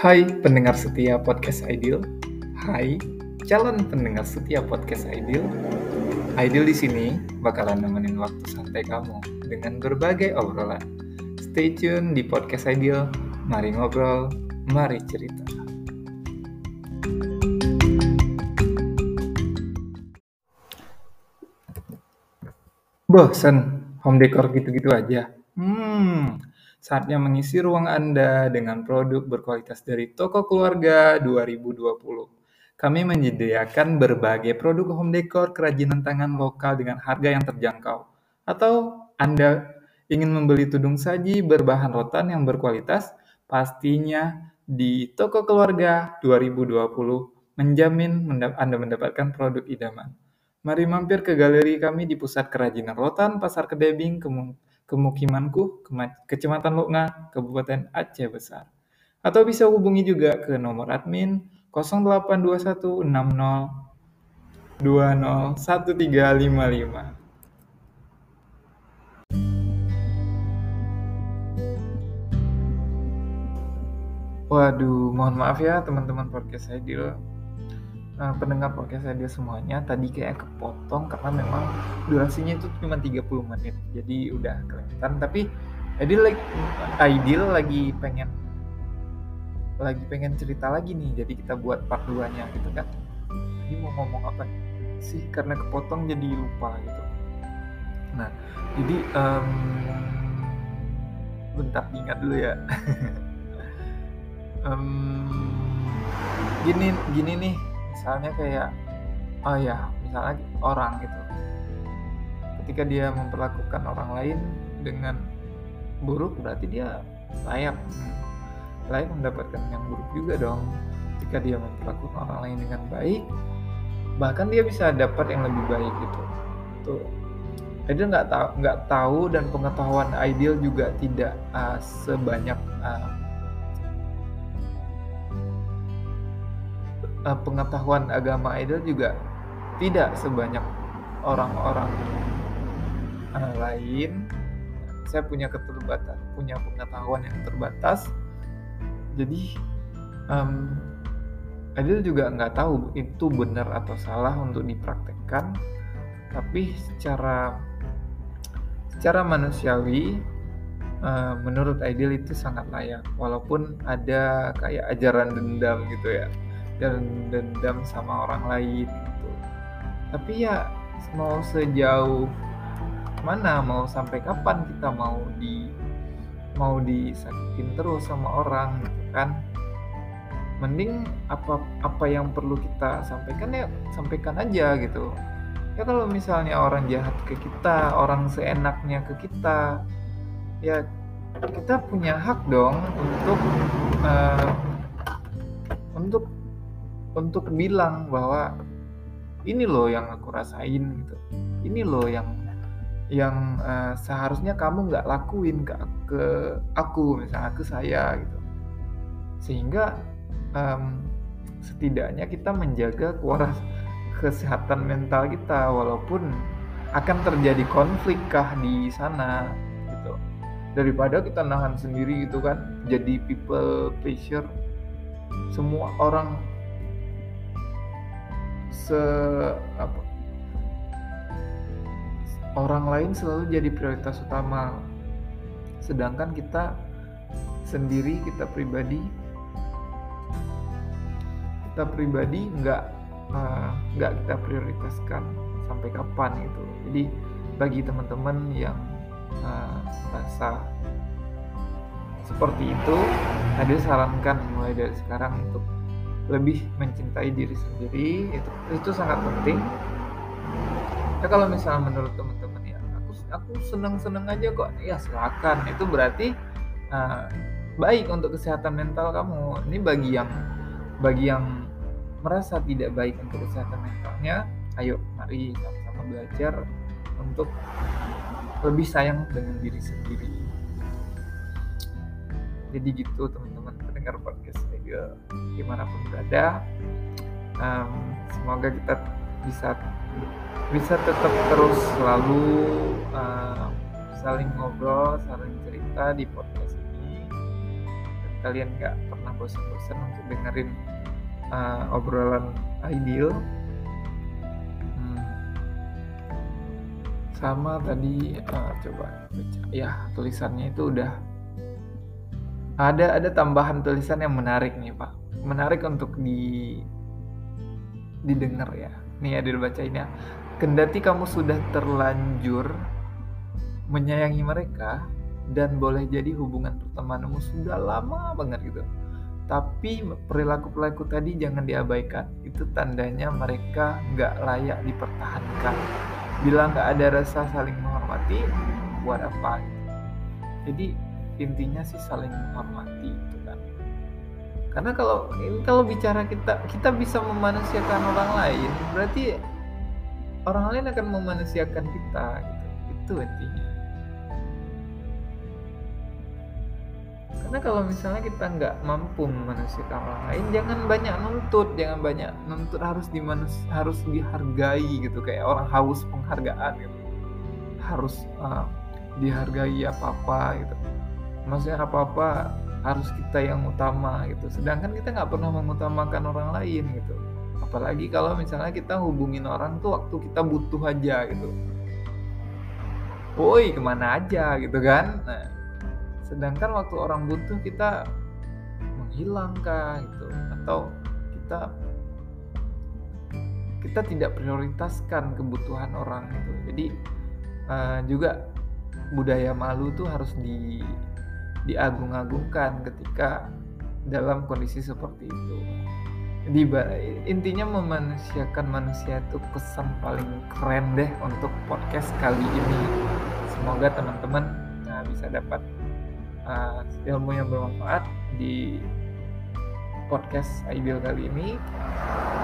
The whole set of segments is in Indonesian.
Hai pendengar setia podcast Ideal. Hai calon pendengar setia podcast Ideal. Ideal di sini bakalan nemenin waktu santai kamu dengan berbagai obrolan. Stay tune di podcast Ideal. Mari ngobrol, mari cerita. Bosen home decor gitu-gitu aja. Saatnya mengisi ruang Anda dengan produk berkualitas dari Toko Keluarga 2020. Kami menyediakan berbagai produk home decor kerajinan tangan lokal dengan harga yang terjangkau. Atau Anda ingin membeli tudung saji berbahan rotan yang berkualitas, pastinya di Toko Keluarga 2020 menjamin Anda mendapatkan produk idaman. Mari mampir ke galeri kami di Pusat Kerajinan Rotan, Pasar Kedebing, Kemukimanku, Kecamatan Loknga, Kabupaten Aceh Besar. Atau bisa hubungi juga ke nomor admin 0821 60 20 1355. Waduh, mohon maaf ya teman-teman podcast saya di uh, pendengar podcast saya semuanya tadi kayak kepotong karena memang durasinya itu cuma 30 menit jadi udah kelihatan. Tapi Ideal like, Ideal lagi pengen lagi pengen cerita lagi nih jadi kita buat part 2 nya gitu kan. Ini mau ngomong apa sih? Karena kepotong jadi lupa gitu. Nah jadi um, bentar ingat dulu ya. Um, gini gini nih misalnya kayak oh ya misalnya orang gitu. Ketika dia memperlakukan orang lain dengan buruk berarti dia layak layak mendapatkan yang buruk juga dong. Ketika dia memperlakukan orang lain dengan baik bahkan dia bisa dapat yang lebih baik gitu. Tuh Ideal nggak tahu nggak tahu dan pengetahuan ideal juga tidak uh, sebanyak uh, uh, pengetahuan agama idol juga tidak sebanyak orang-orang uh, lain. Saya punya keterbatasan, punya pengetahuan yang terbatas. Jadi um, Adil juga nggak tahu itu benar atau salah untuk dipraktekkan, tapi secara secara manusiawi uh, menurut Ideal itu sangat layak, walaupun ada kayak ajaran dendam gitu ya dan dendam sama orang lain gitu. Tapi ya mau sejauh mana mau sampai kapan kita mau di mau disakitin terus sama orang gitu kan? Mending apa apa yang perlu kita sampaikan ya sampaikan aja gitu. Ya kalau misalnya orang jahat ke kita orang seenaknya ke kita ya kita punya hak dong untuk uh, untuk untuk bilang bahwa ini loh yang aku rasain gitu. Ini loh yang yang uh, seharusnya kamu nggak lakuin ke, ke aku misalnya ke saya gitu. Sehingga um, setidaknya kita menjaga kuaras kesehatan mental kita walaupun akan terjadi konflik kah di sana gitu. Daripada kita nahan sendiri gitu kan jadi people pleasure semua orang se apa orang lain selalu jadi prioritas utama. Sedangkan kita sendiri kita pribadi kita pribadi nggak uh, nggak kita prioritaskan sampai kapan gitu. Jadi bagi teman-teman yang uh, merasa seperti itu ada sarankan mulai dari sekarang untuk lebih mencintai diri sendiri itu itu sangat penting. Ya kalau misalnya menurut teman-teman ya aku aku seneng seneng aja kok. Ya silakan. Itu berarti uh, baik untuk kesehatan mental kamu. Ini bagi yang bagi yang merasa tidak baik untuk kesehatan mentalnya ayo mari sama-sama belajar untuk lebih sayang dengan diri sendiri. Jadi gitu teman-teman pendengar podcast juga di mana pun berada um, semoga kita bisa bisa tetap terus selalu uh, saling ngobrol saling cerita di podcast ini. Kalian nggak pernah bosan-bosan untuk dengerin uh, obrolan ideal hmm. sama tadi uh, coba baca. Ya tulisannya itu udah ada ada tambahan tulisan yang menarik nih pak. Menarik untuk di didengar ya. Nih ada dibacain ya. Kendati kamu sudah terlanjur menyayangi mereka dan boleh jadi hubungan pertemananmu sudah lama banget gitu. Tapi perilaku-perilaku tadi jangan diabaikan. Itu tandanya mereka nggak layak dipertahankan. Bila nggak ada rasa saling menghormati buat apa jadi intinya sih saling menghormati itu kan. Karena kalau kalau bicara kita kita bisa memanusiakan orang lain berarti orang lain akan memanusiakan kita gitu. Itu intinya. Karena kalau misalnya kita nggak mampu memanusiakan orang lain jangan banyak nuntut jangan banyak nuntut harus dimanus harus dihargai gitu. Kayak orang haus penghargaan gitu. Harus uh, dihargai apa apa gitu maksudnya apa apa harus kita yang utama gitu. Sedangkan kita nggak pernah mengutamakan orang lain gitu. Apalagi kalau misalnya kita hubungin orang tuh waktu kita butuh aja gitu. Woi ke mana aja gitu kan? Nah sedangkan waktu orang butuh kita menghilang kah gitu. Atau kita kita tidak prioritaskan kebutuhan orang gitu. Jadi uh, juga budaya malu tuh harus di diagung-agungkan ketika dalam kondisi seperti itu di intinya memanusiakan manusia itu pesan paling keren deh untuk podcast kali ini semoga teman-teman nah, bisa dapat uh, ilmu yang bermanfaat di podcast Aibil kali ini.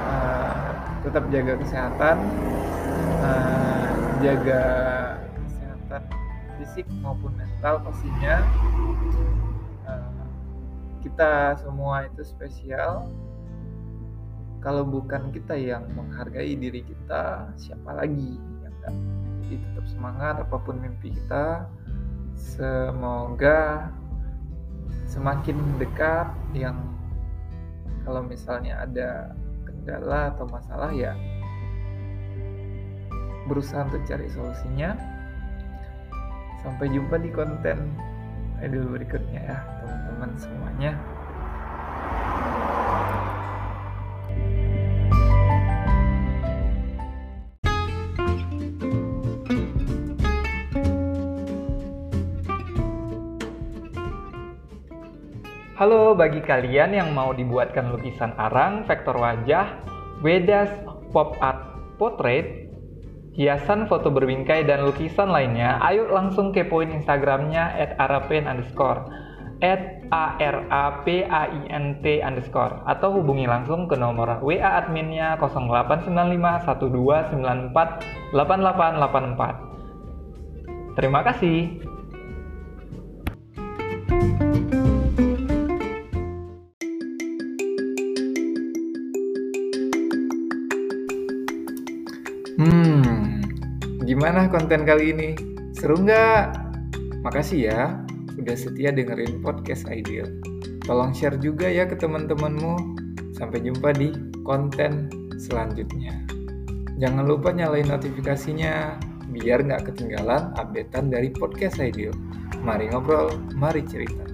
Uh, tetap jaga kesehatan, uh, jaga fisik maupun mental pastinya. Uh, kita semua itu spesial. Kalau bukan kita yang menghargai diri kita, siapa lagi yang enggak? Jadi tetap semangat apa pun mimpi kita semoga semakin dekat yang kalau misalnya ada kendala atau masalah ya berusaha untuk cari solusinya sampai jumpa di konten video berikutnya ya teman-teman semuanya. Halo bagi kalian yang mau dibuatkan lukisan arang, vektor wajah, Wedas Pop Art Portrait, hiasan foto berbingkai dan lukisan lainnya, ayo langsung kepoin Instagramnya at arapain underscore at a r a p a i n t underscore atau hubungi langsung ke nomor WA adminnya 089512948884. Terima kasih. Hmm, gimana konten kali ini? Seru nggak? Makasih ya udah setia dengerin podcast Ideal. Tolong share juga ya ke teman-temanmu. Sampai jumpa di konten selanjutnya. Jangan lupa nyalain notifikasinya biar nggak ketinggalan updatean dari podcast Ideal. Mari ngobrol, mari cerita.